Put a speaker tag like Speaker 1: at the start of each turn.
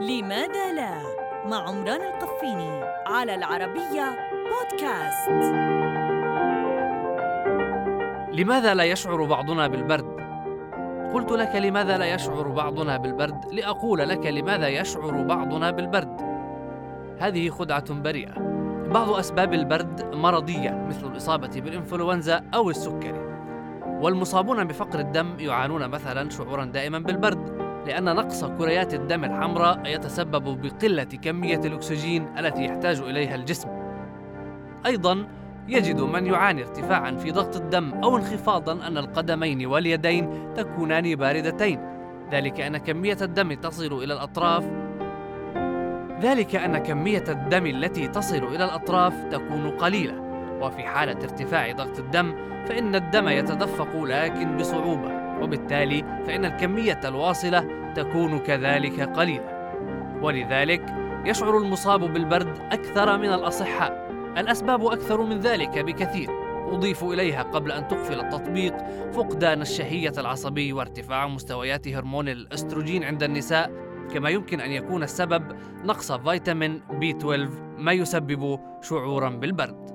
Speaker 1: لماذا لا؟ مع عمران القفيني على العربية بودكاست.
Speaker 2: لماذا لا يشعر بعضنا بالبرد؟ قلت لك لماذا لا يشعر بعضنا بالبرد؟ لأقول لك لماذا يشعر بعضنا بالبرد. هذه خدعة بريئة. بعض أسباب البرد مرضية مثل الإصابة بالإنفلونزا أو السكري. والمصابون بفقر الدم يعانون مثلا شعورا دائما بالبرد. لأن نقص كريات الدم الحمراء يتسبب بقلة كمية الأكسجين التي يحتاج إليها الجسم. أيضا يجد من يعاني ارتفاعا في ضغط الدم أو انخفاضا أن القدمين واليدين تكونان باردتين، ذلك أن كمية الدم تصل إلى الأطراف. ذلك أن كمية الدم التي تصل إلى الأطراف تكون قليلة، وفي حالة ارتفاع ضغط الدم فإن الدم يتدفق لكن بصعوبة. وبالتالي فإن الكمية الواصلة تكون كذلك قليلة. ولذلك يشعر المصاب بالبرد أكثر من الأصحاء. الأسباب أكثر من ذلك بكثير. أضيف إليها قبل أن تقفل التطبيق فقدان الشهية العصبي وارتفاع مستويات هرمون الأستروجين عند النساء كما يمكن أن يكون السبب نقص فيتامين بي 12 ما يسبب شعورا بالبرد.